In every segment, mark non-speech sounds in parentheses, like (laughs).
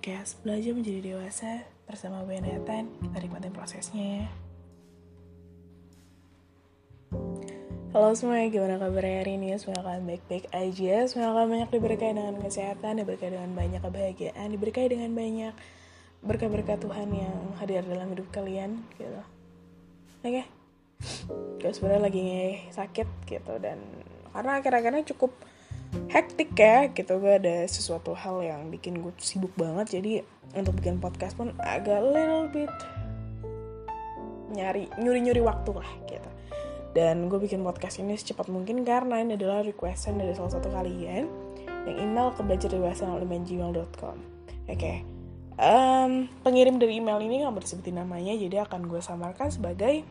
podcast Belajar Menjadi Dewasa bersama gue Nathan. Kita nikmatin prosesnya ya. Halo semuanya, gimana kabarnya hari ini? Semoga kalian baik-baik aja Semoga kalian banyak diberkahi dengan kesehatan Diberkahi dengan banyak kebahagiaan Diberkahi dengan banyak berkah-berkah Tuhan yang hadir dalam hidup kalian gitu Oke okay? Gue sebenarnya lagi sakit gitu Dan karena akhir-akhirnya cukup hektik ya gitu. Gue ada sesuatu hal yang bikin gue sibuk banget. Jadi untuk bikin podcast pun agak little bit nyari nyuri nyuri waktu lah gitu. Dan gue bikin podcast ini secepat mungkin karena ini adalah requestan dari salah satu kalian yang email ke belajardewasanolimanggmail.com oke. Okay. um, pengirim dari email ini nggak bersebutin namanya jadi akan gue samarkan sebagai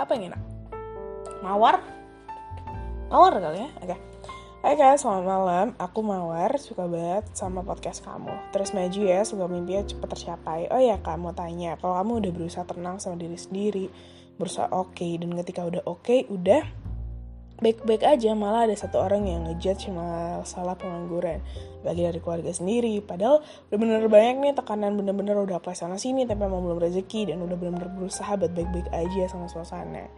apa yang enak? Mawar? Mawar kali ya? Oke. okay. Hai guys, selamat malam. Aku Mawar, suka banget sama podcast kamu. Terus maju ya, semoga mimpinya cepat tercapai. Oh ya, kamu tanya, kalau kamu udah berusaha tenang sama diri sendiri, berusaha oke, okay, dan ketika udah oke, okay, udah baik-baik aja, malah ada satu orang yang ngejudge masalah pengangguran. Bagi dari keluarga sendiri, padahal udah bener banyak nih tekanan bener-bener udah apply sana sini, tapi emang belum rezeki, dan udah bener-bener berusaha buat baik-baik aja sama suasana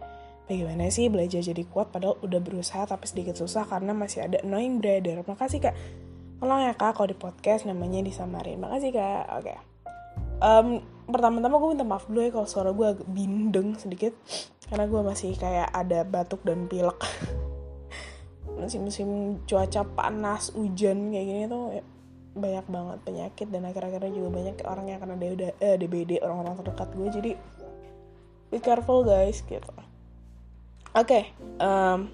bagaimana sih belajar jadi kuat padahal udah berusaha tapi sedikit susah karena masih ada annoying brother. Makasih kak. Tolong ya kak kalau di podcast namanya disamarin. Makasih kak. Oke. Okay. um, pertama-tama gue minta maaf dulu ya kalau suara gue bindeng sedikit. Karena gue masih kayak ada batuk dan pilek. (laughs) Masih musim cuaca panas hujan kayak gini tuh ya, banyak banget penyakit dan akhir-akhirnya juga banyak orang yang kena DBD, eh, DBD orang-orang terdekat gue jadi be careful guys gitu okay, um,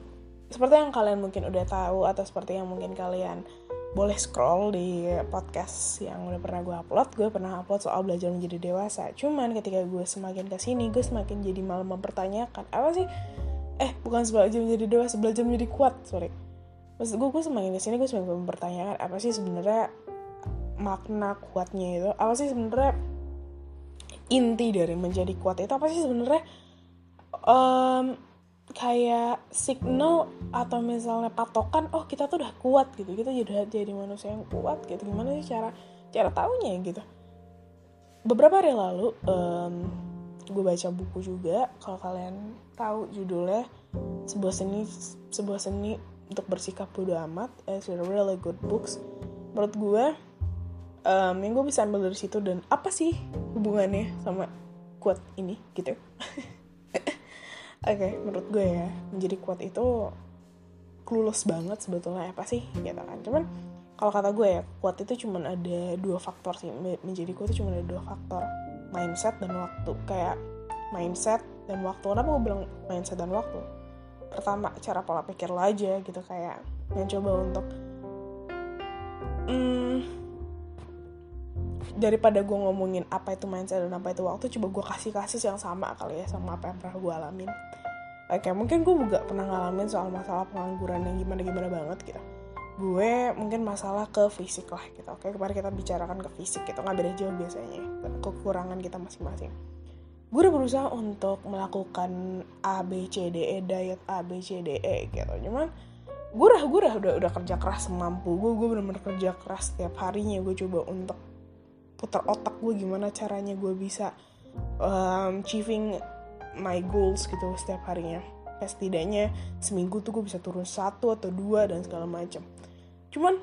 seperti yang kalian mungkin udah tahu atau seperti yang mungkin kalian boleh scroll di podcast yang udah pernah gue upload, gue pernah upload soal belajar menjadi dewasa. Cuman ketika gue semakin ke sini, gue semakin jadi malah mempertanyakan apa sih? Eh, bukan belajar menjadi dewasa, belajar menjadi kuat, sorry. Maksud gue, gue semakin ke sini, gue semakin mempertanyakan apa sih sebenarnya makna kuatnya itu? Apa sih sebenarnya inti dari menjadi kuat itu? Apa sih sebenarnya? Um, kayak signal atau misalnya patokan oh kita tuh udah kuat gitu. Kita jadi jadi manusia yang kuat gitu. Gimana sih cara cara taunya gitu. Beberapa hari lalu um, gue baca buku juga. Kalau kalian tahu judulnya sebuah seni sebuah seni untuk bersikap bodo amat. It's a really good books. Menurut gue um, yang gue bisa ambil dari situ dan apa sih hubungannya sama kuat ini gitu (laughs) Oke, okay, menurut gue ya, menjadi kuat itu clueless banget sebetulnya apa sih gitu kan. Cuman kalau kata gue ya, kuat itu cuma ada dua faktor sih. Menjadi kuat itu cuma ada dua faktor. Mindset dan waktu. Kayak mindset dan waktu. Kenapa gue bilang mindset dan waktu? Pertama, cara pola pikir lo aja gitu kayak yang coba untuk hmm, daripada gue ngomongin apa itu mindset dan apa itu waktu coba gue kasih kasus yang sama kali ya sama apa yang pernah gue alamin. Oke mungkin gue juga pernah ngalamin soal masalah pengangguran yang gimana gimana banget gitu. Gue mungkin masalah ke fisik lah gitu oke? Kemarin kita bicarakan ke fisik gitu nggak beda jauh biasanya kekurangan kita masing-masing. Gue udah berusaha untuk melakukan A B C D E diet A B C D E gitu. Cuman gue udah gue udah, udah kerja keras semampu gue gue bener-bener kerja keras setiap harinya. Gue coba untuk putar otak gue gimana caranya gue bisa um, achieving my goals gitu setiap harinya. Setidaknya seminggu tuh gue bisa turun satu atau dua dan segala macam cuman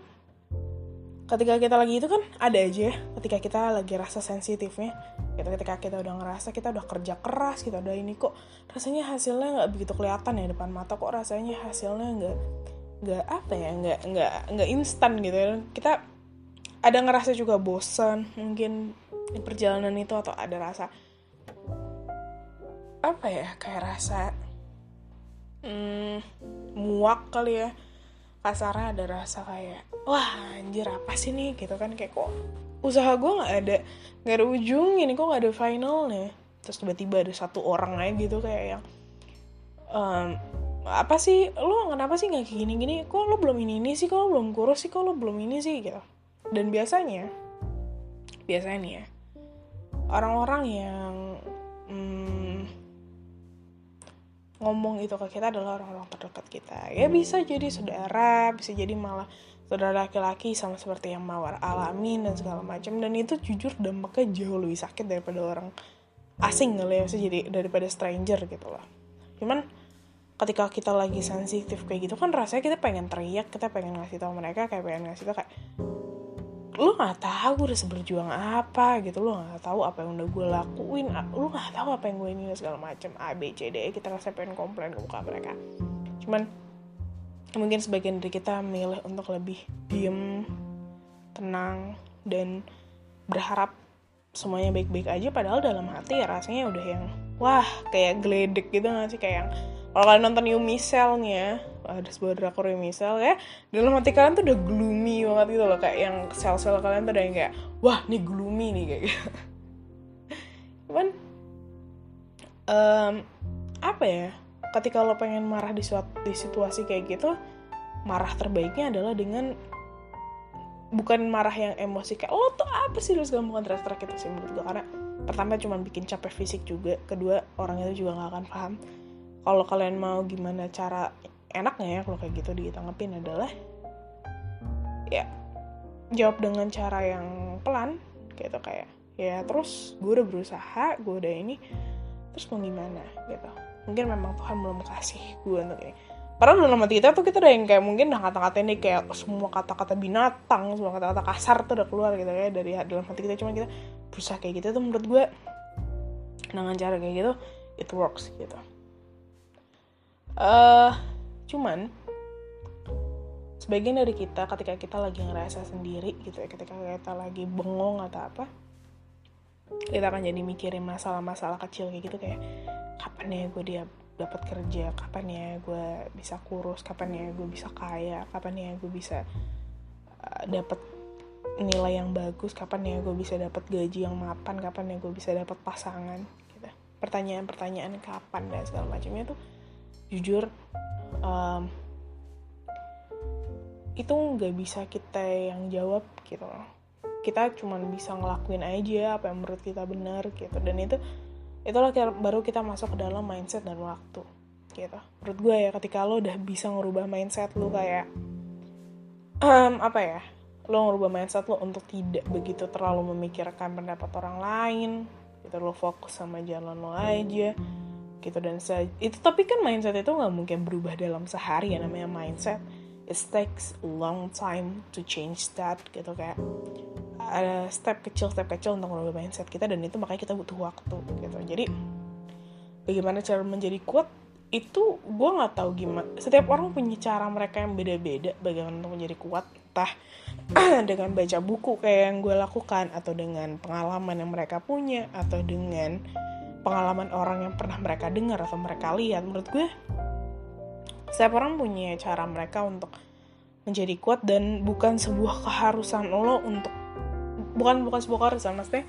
ketika kita lagi itu kan ada aja ya ketika kita lagi rasa sensitifnya gitu. Ketika kita udah ngerasa kita udah kerja keras kita udah ini kok rasanya hasilnya nggak begitu kelihatan ya depan mata kok rasanya hasilnya nggak nggak apa ya nggak nggak nggak instan gitu ya. Kita ada ngerasa juga bosan mungkin di perjalanan itu atau ada rasa apa ya kayak rasa hmm, muak kali ya. Kasarnya ada rasa kayak wah anjir apa sih nih? Gitu kan kayak kok usaha gue nggak ada nggak ada ujung ini kok nggak ada finalnya? Terus tiba-tiba ada satu orang aja gitu kayak yang um, apa sih lo kenapa sih nggak kayak gini-gini? Kok lo belum ini ini sih? Kok lo belum kurus sih? Kok lo belum ini sih? Gitu dan biasanya biasanya nih ya orang-orang yang hmm, ngomong itu ke kita adalah orang-orang terdekat kita. Ya bisa jadi saudara bisa jadi malah saudara laki-laki sama seperti yang mawar alamin dan segala macam. Dan itu jujur dampaknya jauh lebih sakit daripada orang asing kali ya jadi daripada stranger gitu loh. Cuman ketika kita lagi sensitif kayak gitu kan rasanya kita pengen teriak kita pengen ngasih tahu mereka kayak pengen ngasih tahu kayak lu nggak tahu udah seberjuang apa gitu. Lu nggak tahu apa yang udah gue lakuin. Lu nggak tahu apa yang gue ini segala macam a b c d kita rasa pengen komplain ke muka mereka. Cuman mungkin sebagian dari kita milih untuk lebih diem tenang dan berharap semuanya baik-baik aja. Padahal dalam hati ya rasanya udah yang wah kayak geledek gitu gak sih? Kayak yang kalau kalian nonton New Michelle-nya ada sebuah drakor New Michelle ya. Dalam hati kalian tuh udah gloomy banget gitu loh kayak yang sel-sel kalian tuh udah yang kayak wah nih gloomy nih kayak gitu. (laughs) Cuman um, apa ya ketika lo pengen marah di suatu di situasi kayak gitu marah terbaiknya adalah dengan bukan marah yang emosi kayak lo tuh apa sih lu segala bukan teriak-teriak sih menurut gue karena pertama cuma bikin capek fisik juga kedua orang itu juga nggak akan paham kalau kalian mau gimana cara enaknya ya kalau kayak gitu ditanggepin adalah ya jawab dengan cara yang pelan gitu kayak ya terus gue udah berusaha gue udah ini terus mau gimana? Gitu. Mungkin memang Tuhan belum kasih gue untuk ini. Padahal dalam hati kita tuh kita udah yang kayak mungkin udah kata-kata ini kayak semua kata-kata binatang semua kata-kata kasar tuh udah keluar gitu ya dari dalam hati kita. Cuma kita berusaha kayak gitu tuh menurut gue dengan cara kayak gitu it works gitu uh, cuman sebagian dari kita ketika kita lagi ngerasa sendiri gitu ya ketika kita lagi bengong atau apa kita akan jadi mikirin masalah-masalah kecil kayak gitu kayak kapan ya gue dia dapat kerja kapan ya gue bisa kurus kapan ya gue bisa kaya kapan ya gue bisa uh, dapat nilai yang bagus kapan ya gue bisa dapat gaji yang mapan kapan ya gue bisa dapat pasangan gitu. Pertanyaan-pertanyaan kapan dan segala macamnya tuh jujur um, itu nggak bisa kita yang jawab gitu. Loh kita cuma bisa ngelakuin aja apa yang menurut kita benar gitu. Dan itu itulah baru kita masuk ke dalam mindset dan waktu gitu. Menurut gue ya ketika lo udah bisa ngerubah mindset lo kayak um, apa ya lo ngerubah mindset lo untuk tidak begitu terlalu memikirkan pendapat orang lain gitu lo fokus sama jalan lo aja gitu dan se itu tapi kan mindset itu nggak mungkin berubah dalam sehari ya namanya mindset. It takes long time to change that gitu kayak ada step kecil step kecil untuk merubah mindset kita dan itu makanya kita butuh waktu gitu. Jadi bagaimana cara menjadi kuat itu gue nggak tahu gimana setiap orang punya cara mereka yang beda-beda bagaimana untuk menjadi kuat entah (clears throat) dengan baca buku kayak yang gue lakukan atau dengan pengalaman yang mereka punya atau dengan pengalaman orang yang pernah mereka dengar atau mereka lihat menurut gue setiap orang punya cara mereka untuk menjadi kuat dan bukan sebuah keharusan lo untuk bukan bukan sebuah keharusan maksudnya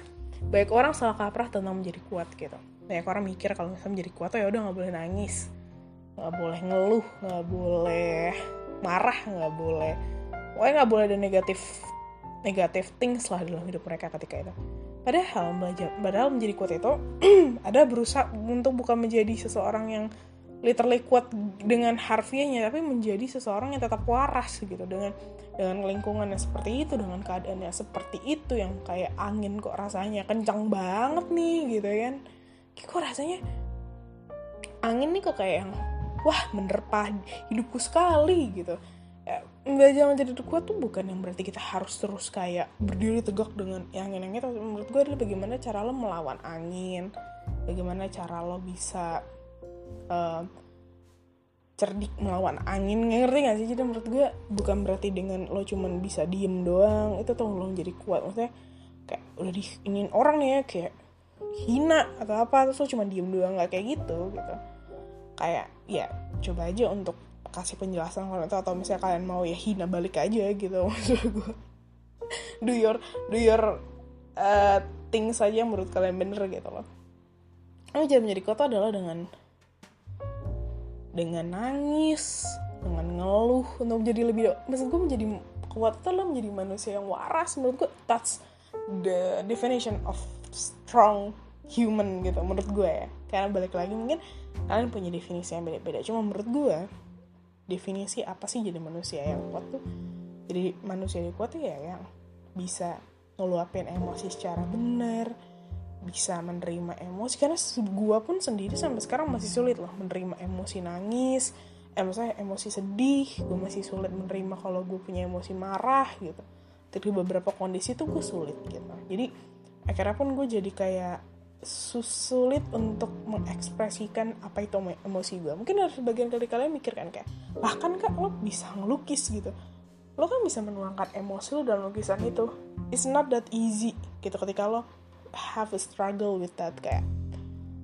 baik orang salah kaprah tentang menjadi kuat gitu. Banyak orang mikir kalau misalnya menjadi kuat oh ya udah nggak boleh nangis nggak boleh ngeluh nggak boleh marah nggak boleh pokoknya nggak boleh ada negatif negatif things lah dalam hidup mereka ketika itu Padahal belajar, padahal menjadi kuat itu (clears throat) ada berusaha untuk bukan menjadi seseorang yang literally kuat dengan harfiahnya, tapi menjadi seseorang yang tetap waras gitu dengan dengan lingkungan yang seperti itu, dengan keadaannya seperti itu yang kayak angin kok rasanya kencang banget nih gitu kan. Kok rasanya angin nih kok kayak yang wah menerpa hidupku sekali gitu belajar menjadi kuat tuh bukan yang berarti kita harus terus kayak berdiri tegak dengan yang yang itu menurut gue adalah bagaimana cara lo melawan angin bagaimana cara lo bisa uh, cerdik melawan angin. Ngerti gak sih? Jadi menurut gue bukan berarti dengan lo cuman bisa diem doang itu tuh lo menjadi kuat. Maksudnya kayak udah diinin orang ya kayak hina atau apa terus lo cuma diem doang gak kayak gitu gitu. Kayak ya coba aja untuk kasih penjelasan kalau itu atau misalnya kalian mau ya hina balik aja gitu (laughs) maksud gue do your do your uh, things saja menurut kalian bener gitu loh. Oh, jadi menjadi kota adalah dengan dengan nangis dengan ngeluh untuk menjadi lebih maksud gue menjadi kuat itu menjadi manusia yang waras menurut gue that's the definition of strong human gitu menurut gue ya. Karena balik lagi mungkin kalian punya definisi yang beda-beda. Cuma menurut gue definisi apa sih jadi manusia yang kuat tuh? Jadi manusia yang kuat tuh ya yang bisa ngeluapin emosi secara benar bisa menerima emosi. Karena gue pun sendiri sampai sekarang masih sulit loh menerima emosi nangis eh maksudnya emosi sedih gue masih sulit menerima kalau gue punya emosi marah gitu. Tapi beberapa kondisi tuh gue sulit gitu. Jadi akhirnya pun gue jadi kayak sulit untuk mengekspresikan apa itu emosi gue mungkin harus sebagian dari kalian mikir kan kayak bahkan kak lo bisa ngelukis gitu. Lo kan bisa menuangkan emosi lo dalam lukisan itu. It's not that easy gitu. Ketika lo have a struggle with that kayak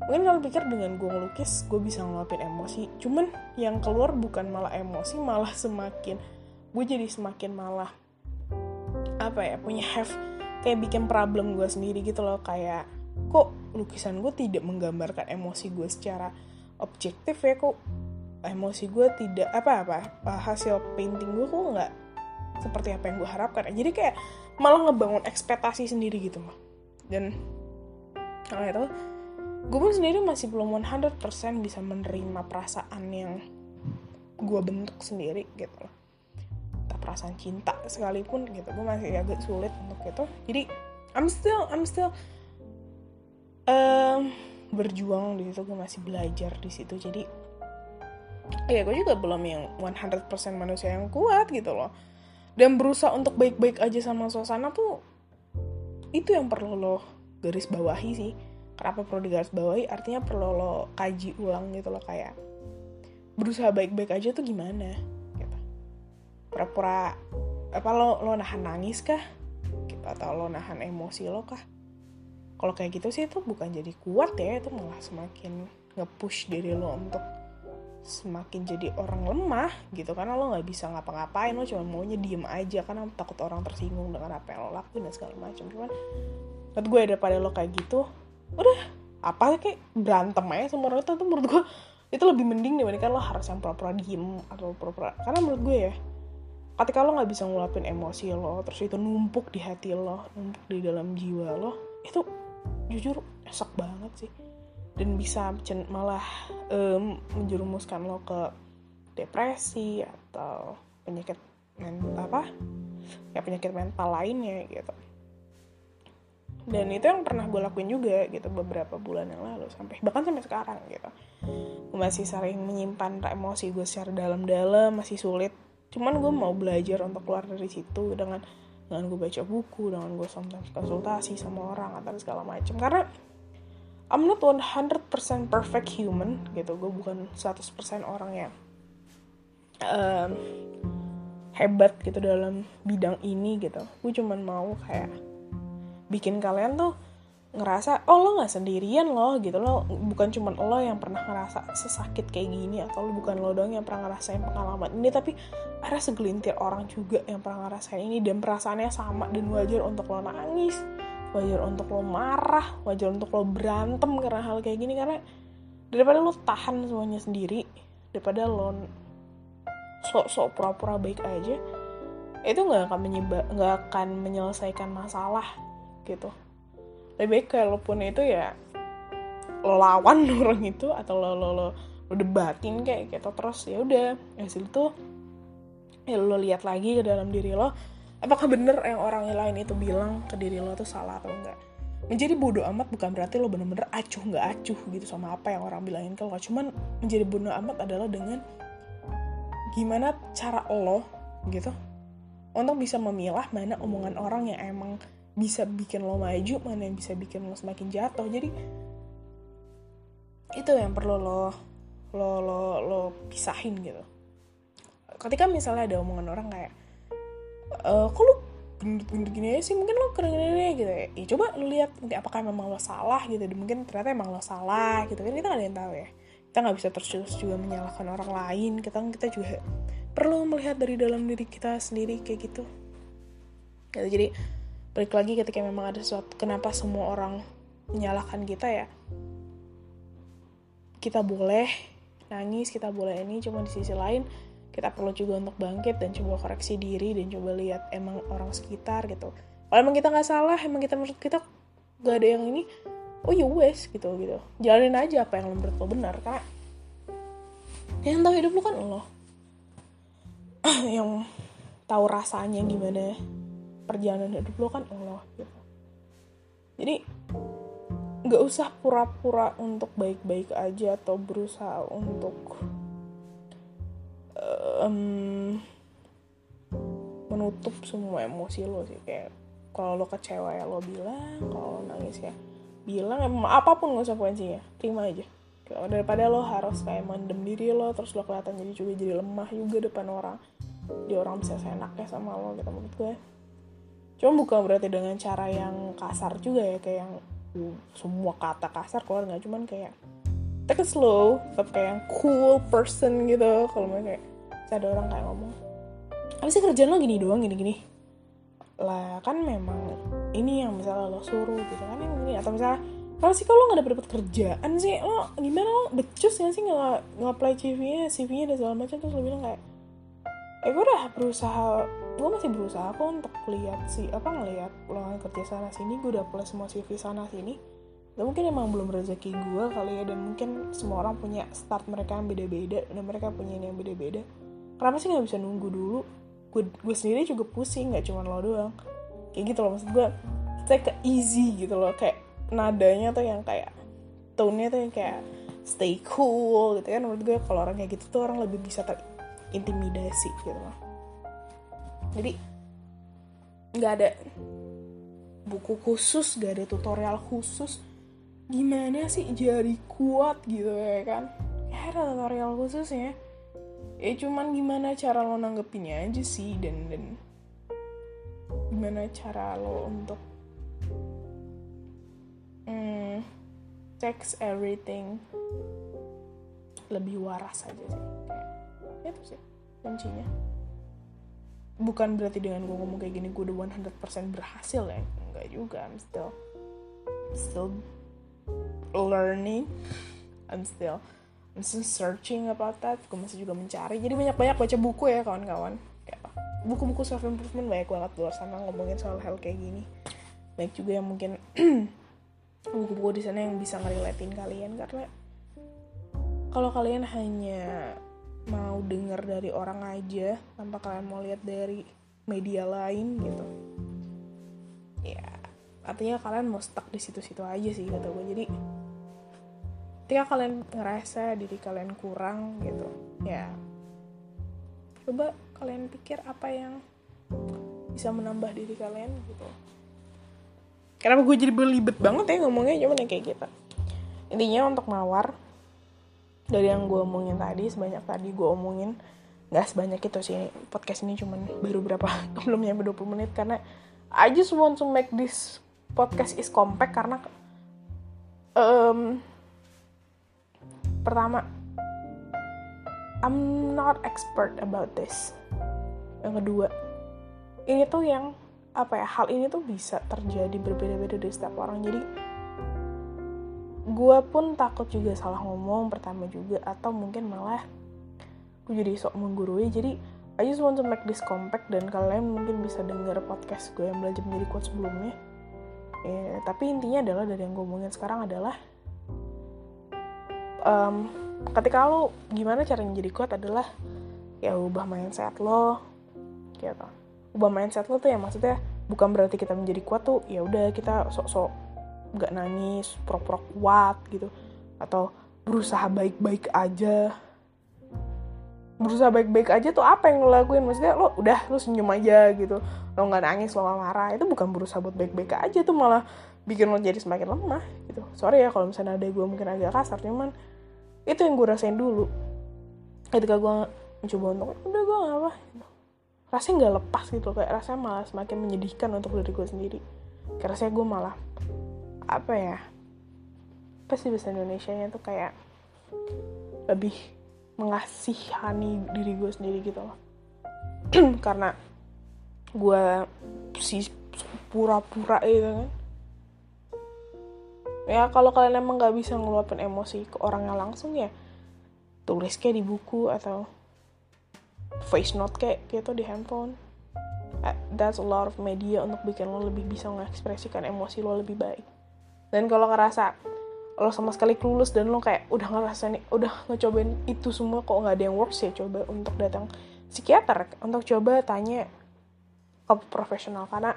mungkin kalian pikir dengan gue ngelukis gue bisa ngeluapin emosi. Cuman yang keluar bukan malah emosi malah semakin gue jadi semakin malah apa ya punya have kayak bikin problem gue sendiri gitu loh. Kayak kok lukisan gue tidak menggambarkan emosi gue secara objektif ya kok. Emosi gue tidak apa apa hasil painting gue kok nggak seperti apa yang gue harapkan. Jadi kayak malah ngebangun ekspektasi sendiri gitu loh dan itu gue pun sendiri masih belum 100% bisa menerima perasaan yang gue bentuk sendiri gitu. Loh tak perasaan cinta sekalipun gitu. Gue masih agak sulit untuk itu. Jadi I'm still I'm still um, berjuang di situ gue masih belajar di situ. Jadi ya gue juga belum yang 100% manusia yang kuat gitu loh. Dan berusaha untuk baik-baik aja sama suasana tuh itu yang perlu lo garis bawahi sih. Kenapa perlu digaris bawahi? Artinya perlu lo kaji ulang gitu loh kayak berusaha baik-baik aja tuh gimana gitu. Pura-pura apa lo lo nahan nangis kah? Gitu atau lo nahan emosi lo kah kalau kayak gitu sih itu bukan jadi kuat ya itu malah semakin nge-push diri lo untuk semakin jadi orang lemah gitu. Karena lo nggak bisa ngapa-ngapain lo cuma maunya diem aja. Karena takut orang tersinggung dengan apa yang lo lakuin dan segala macam. Cuman menurut gue daripada lo kayak gitu udah apa kayak berantem aja sama orang itu. Tuh menurut gue itu lebih mending dibandingkan lo harus yang pura-pura diem atau pura-pura. Karena menurut gue ya ketika lo nggak bisa ngeluapin emosi lo terus itu numpuk di hati lo numpuk di dalam jiwa lo itu jujur esok banget sih. Dan bisa malah um, menjerumuskan lo ke depresi atau penyakit mental apa? Ya penyakit mental lainnya gitu. Dan itu yang pernah gue lakuin juga gitu beberapa bulan yang lalu sampai bahkan sampai sekarang gitu. Gue masih sering menyimpan emosi gue secara dalam-dalam masih sulit. Cuman gue mau belajar untuk keluar dari situ dengan dengan gue baca buku dengan gue sometimes konsultasi sama orang atau segala macam karena I'm not 100% perfect human gitu. Gue bukan 100% orang yang um, hebat gitu dalam bidang ini gitu. Gue cuman mau kayak bikin kalian tuh ngerasa oh lo nggak sendirian loh gitu. Lo bukan cuman lo yang pernah ngerasa sesakit kayak gini atau lo bukan lo doang yang pernah ngerasain pengalaman ini tapi ada segelintir orang juga yang pernah ngerasain ini dan perasaannya sama dan wajar untuk lo nangis wajar untuk lo marah wajar untuk lo berantem karena hal kayak gini karena daripada lo tahan semuanya sendiri daripada lo sok-sok pura-pura baik aja itu nggak akan menyebab nggak akan menyelesaikan masalah gitu lebih baik kalaupun itu ya lo lawan (laughs) orang itu atau lo lo lo, lo debatin kayak gitu terus ya udah hasil itu ya lo lihat lagi ke dalam diri lo apakah bener yang orang lain itu bilang ke diri lo tuh salah atau enggak. Menjadi bodoh amat bukan berarti lo bener-bener acuh nggak acuh gitu sama apa yang orang bilangin ke lo. Cuman menjadi bodoh amat adalah dengan gimana cara lo gitu untuk bisa memilah mana omongan orang yang emang bisa bikin lo maju mana yang bisa bikin lo semakin jatuh. Jadi itu yang perlu lo lo lo lo pisahin gitu. Ketika misalnya ada omongan orang kayak e, kok lo gendut-gendut gini aja sih? Mungkin lo keren gini gitu. Ya. ya coba lo lihat nanti apakah memang lo salah gitu. Mungkin ternyata emang lo salah gitu kan. Kita nggak ada yang tahu ya. Kita nggak bisa terus-terus juga menyalahkan orang lain. Kita kita juga perlu melihat dari dalam diri kita sendiri kayak gitu. Gitu. Jadi balik lagi ketika memang ada sesuatu kenapa semua orang menyalahkan kita ya? Kita boleh nangis kita boleh ini cuma di sisi lain kita perlu juga untuk bangkit dan coba koreksi diri dan coba lihat emang orang sekitar gitu. Kalau emang kita nggak salah emang kita menurut kita gak ada yang ini oh ya wes gitu gitu. Jalanin aja apa yang menurut lo benar karena yang tahu hidup lo kan lo. (clears throat) Yang tahu rasanya gimana perjalanan hidup lo kan Allah gitu. Jadi nggak usah pura-pura untuk baik-baik aja atau berusaha untuk um, menutup semua emosi lo sih. Kayak kalau lo kecewa ya lo bilang kalau nangis ya bilang apa pun konsekuensinya terima aja. Daripada lo harus kayak mendem diri lo terus lo kelihatan jadi juga jadi lemah juga depan orang dia orang bisa seenaknya sama lo gitu menurut gue cuma bukan berarti dengan cara yang kasar juga ya kayak yang uh, semua kata kasar keluar nggak. Cuman kayak take it slow tetap kayak yang cool person gitu kalau kayak ada orang kayak ngomong apa sih kerjaan lo gini doang gini gini? Lah kan memang ini yang misalnya lo suruh gitu kan yang ini atau misalnya kalau sih kalau nggak dapet kerjaan sih? Lo gimana? Lo becus ya sih nggak nggak apply CV-nya CV-nya dan segala macam. Terus lo bilang kayak eh gue udah berusaha gue masih berusaha kok untuk lihat sih apa ngelihat lowongan kerja sana sini. Gue udah apply semua CV sana sini. Dan mungkin emang belum rezeki gue kali ya. Dan mungkin semua orang punya start mereka yang beda-beda. Dan mereka punya ini yang beda-beda. Kenapa sih nggak bisa nunggu dulu? Gue gue sendiri juga pusing nggak cuma lo doang. Kayak gitu loh maksud gue take easy gitu loh. Kayak nadanya tuh yang kayak tone-nya tuh yang kayak stay cool gitu kan. Menurut gue kalau orang kayak gitu tuh orang lebih bisa ter intimidasi gitu loh jadi nggak ada buku khusus gak ada tutorial khusus. Gimana sih jadi kuat gitu ya kan? Ya ada tutorial khususnya ya cuman gimana cara lo nanggepinnya aja sih dan dan gimana cara lo untuk hmm, text everything lebih waras aja sih. Kayak itu sih kuncinya bukan berarti dengan gue ngomong kayak gini gue udah 100% berhasil ya. Enggak juga I'm still still learning. I'm still I'm still searching about that. Gue masih juga mencari. Jadi banyak-banyak baca buku ya kawan-kawan. Buku-buku self improvement banyak banget luar sana ngomongin soal hal kayak gini. Baik juga yang mungkin (clears throat) buku-buku di sana yang bisa ngeriletin kalian karena kalau kalian hanya mau dengar dari orang aja tanpa kalian mau lihat dari media lain gitu. Ya artinya kalian mau stuck di situ-situ aja sih kata gue jadi ketika kalian ngerasa diri kalian kurang gitu ya coba kalian pikir apa yang bisa menambah diri kalian gitu. Kenapa gue jadi belibet banget ya ngomongnya? Cuman ya kayak gitu. Intinya untuk mawar dari yang gue omongin tadi sebanyak tadi gue omongin nggak sebanyak itu sih podcast ini cuman baru berapa (laughs) belum nyampe 20 menit karena I just want to make this podcast is compact karena um, pertama I'm not expert about this. Yang kedua ini tuh yang apa ya hal ini tuh bisa terjadi berbeda-beda di setiap orang. Jadi gue pun takut juga salah ngomong pertama juga atau mungkin malah gue jadi sok menggurui. Jadi I just want to make this compact dan kalian mungkin bisa denger podcast gue yang belajar menjadi kuat sebelumnya. Ya, tapi intinya adalah dari yang gue omongin sekarang adalah um, ketika lo gimana cara menjadi kuat adalah ya ubah mindset lo gitu. Ubah mindset lo tuh ya maksudnya bukan berarti kita menjadi kuat tuh ya udah kita sok-sok nggak nangis pura-pura kuat gitu. Atau berusaha baik-baik aja. Berusaha baik-baik aja tuh apa yang lo lakuin? Maksudnya lo udah lo senyum aja gitu. Lo nggak nangis lo gak marah. Itu bukan berusaha buat baik-baik aja tuh malah bikin lo jadi semakin lemah gitu. Sorry ya kalau misalnya ada gue mungkin agak kasar cuman itu yang gue rasain dulu. Ketika gue mencoba untuk udah gue gak apa rasanya nggak lepas gitu kayak rasanya malah semakin menyedihkan untuk diri gue sendiri. Kayak rasanya gue malah apa ya apa sih bahasa Indonesia nya tuh kayak lebih mengasihani diri gue sendiri gitu loh. (clears throat) Karena gue si pura-pura itu kan. Ya kalau kalian emang nggak bisa ngeluapin emosi ke orangnya langsung ya tulis kayak di buku atau voice note kayak gitu di handphone. That's a lot of media untuk bikin lo lebih bisa mengekspresikan emosi lo lebih baik dan kalau ngerasa lo sama sekali clueless dan lo kayak udah ngerasa nih udah ngecobain itu semua kok nggak ada yang works ya coba untuk datang psikiater untuk coba tanya ke profesional. Karena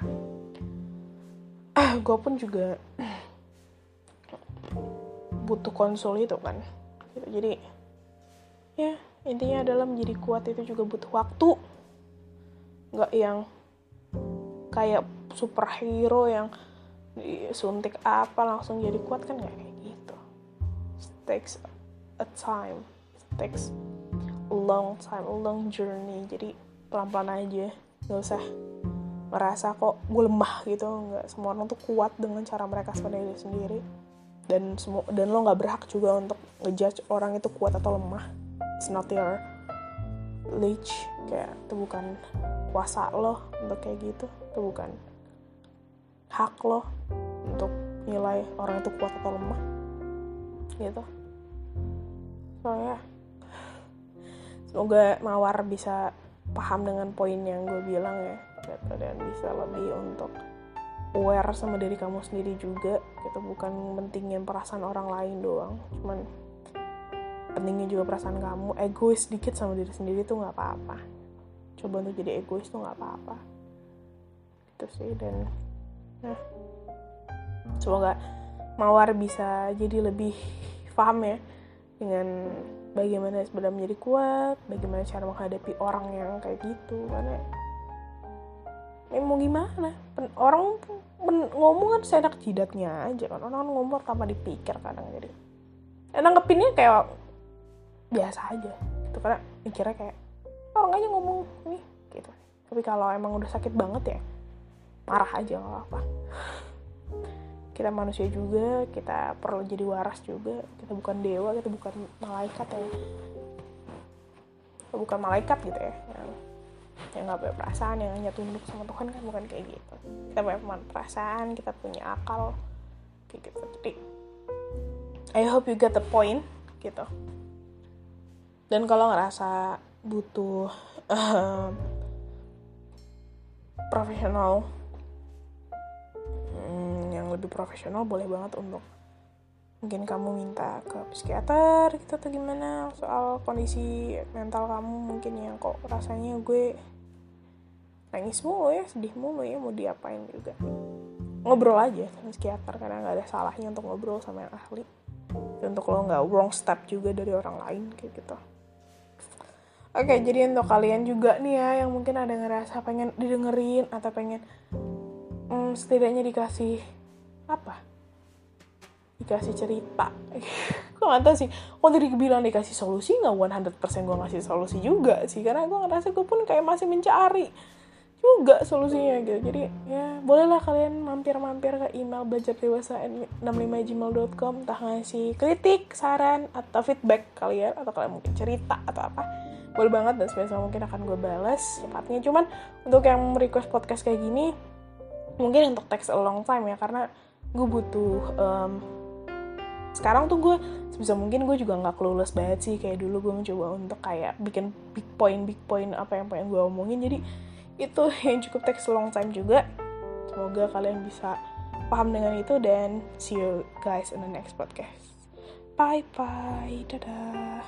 ah gue pun juga butuh konsul itu kan. Jadi ya intinya adalah menjadi kuat itu juga butuh waktu. Nggak yang kayak superhero yang disuntik apa langsung jadi kuat kan nggak kayak gitu. It takes a time. It takes a long time a long journey. Jadi pelan-pelan aja nggak usah merasa kok gue lemah gitu. Nggak semua orang tuh kuat dengan cara mereka sendiri sendiri. Dan semua dan lo nggak berhak juga untuk ngejudge orang itu kuat atau lemah. It's not your leech. Kayak itu bukan kuasa lo untuk kayak gitu. Itu bukan hak lo untuk nilai orang itu kuat atau lemah gitu. So ya semoga mawar bisa paham dengan poin yang gue bilang ya gitu dan bisa lebih untuk aware sama diri kamu sendiri juga gitu. Bukan pentingin perasaan orang lain doang cuman pentingnya juga perasaan kamu. Egois dikit sama diri sendiri tuh nggak apa-apa. Coba untuk jadi egois tuh nggak apa-apa. Itu sih dan semoga mawar bisa jadi lebih paham ya dengan bagaimana sebenarnya menjadi kuat bagaimana cara menghadapi orang yang kayak gitu. Karena ya mau gimana? Pen, orang ngomong kan seenak jidatnya aja kan. Orang ngomong tanpa dipikir kadang. Jadi nanggepinnya kayak biasa aja gitu. Karena mikirnya kayak orang aja ngomong nih gitu. Tapi kalau emang udah sakit banget ya marah aja nggak apa kita manusia juga kita perlu jadi waras juga. Kita bukan dewa kita bukan malaikat ya. Kita bukan malaikat gitu ya yang yang nggak punya perasaan yang hanya tunduk sama Tuhan kan bukan kayak gitu. Kita punya perasaan kita punya akal kayak gitu. Jadi I hope you get the point gitu. Dan kalau ngerasa butuh um, profesional lebih profesional boleh banget untuk mungkin kamu minta ke psikiater gitu atau gimana soal kondisi mental kamu mungkin yang kok rasanya gue nangis mulu ya sedih mulu ya mau diapain juga. Ngobrol aja sama psikiater karena nggak ada salahnya untuk ngobrol sama yang ahli. Untuk lo nggak wrong step juga dari orang lain kayak gitu. Oke, jadi untuk kalian juga nih ya yang mungkin ada ngerasa pengen didengerin atau pengen hmm, setidaknya dikasih apa? Dikasih cerita. (laughs) gue gak tau sih. Kok tadi bilang dikasih solusi nggak 100% gue ngasih solusi juga sih. Karena gue ngerasa gue pun kayak masih mencari juga solusinya gitu. Jadi ya bolehlah kalian mampir-mampir ke email belajar dewasa 65gmail.com entah ngasih kritik, saran, atau feedback kalian atau kalian mungkin cerita atau apa boleh banget dan sebisa mungkin akan gue balas cepatnya cuman untuk yang request podcast kayak gini mungkin untuk text a long time ya karena gue butuh um, sekarang tuh gue sebisa mungkin gue juga nggak clueless banget sih. Kayak dulu gue mencoba untuk kayak bikin big point big point apa yang pengen gue omongin. Jadi itu (laughs) yang cukup a long time juga. Semoga kalian bisa paham dengan itu dan see you guys in the next podcast. Bye bye dadah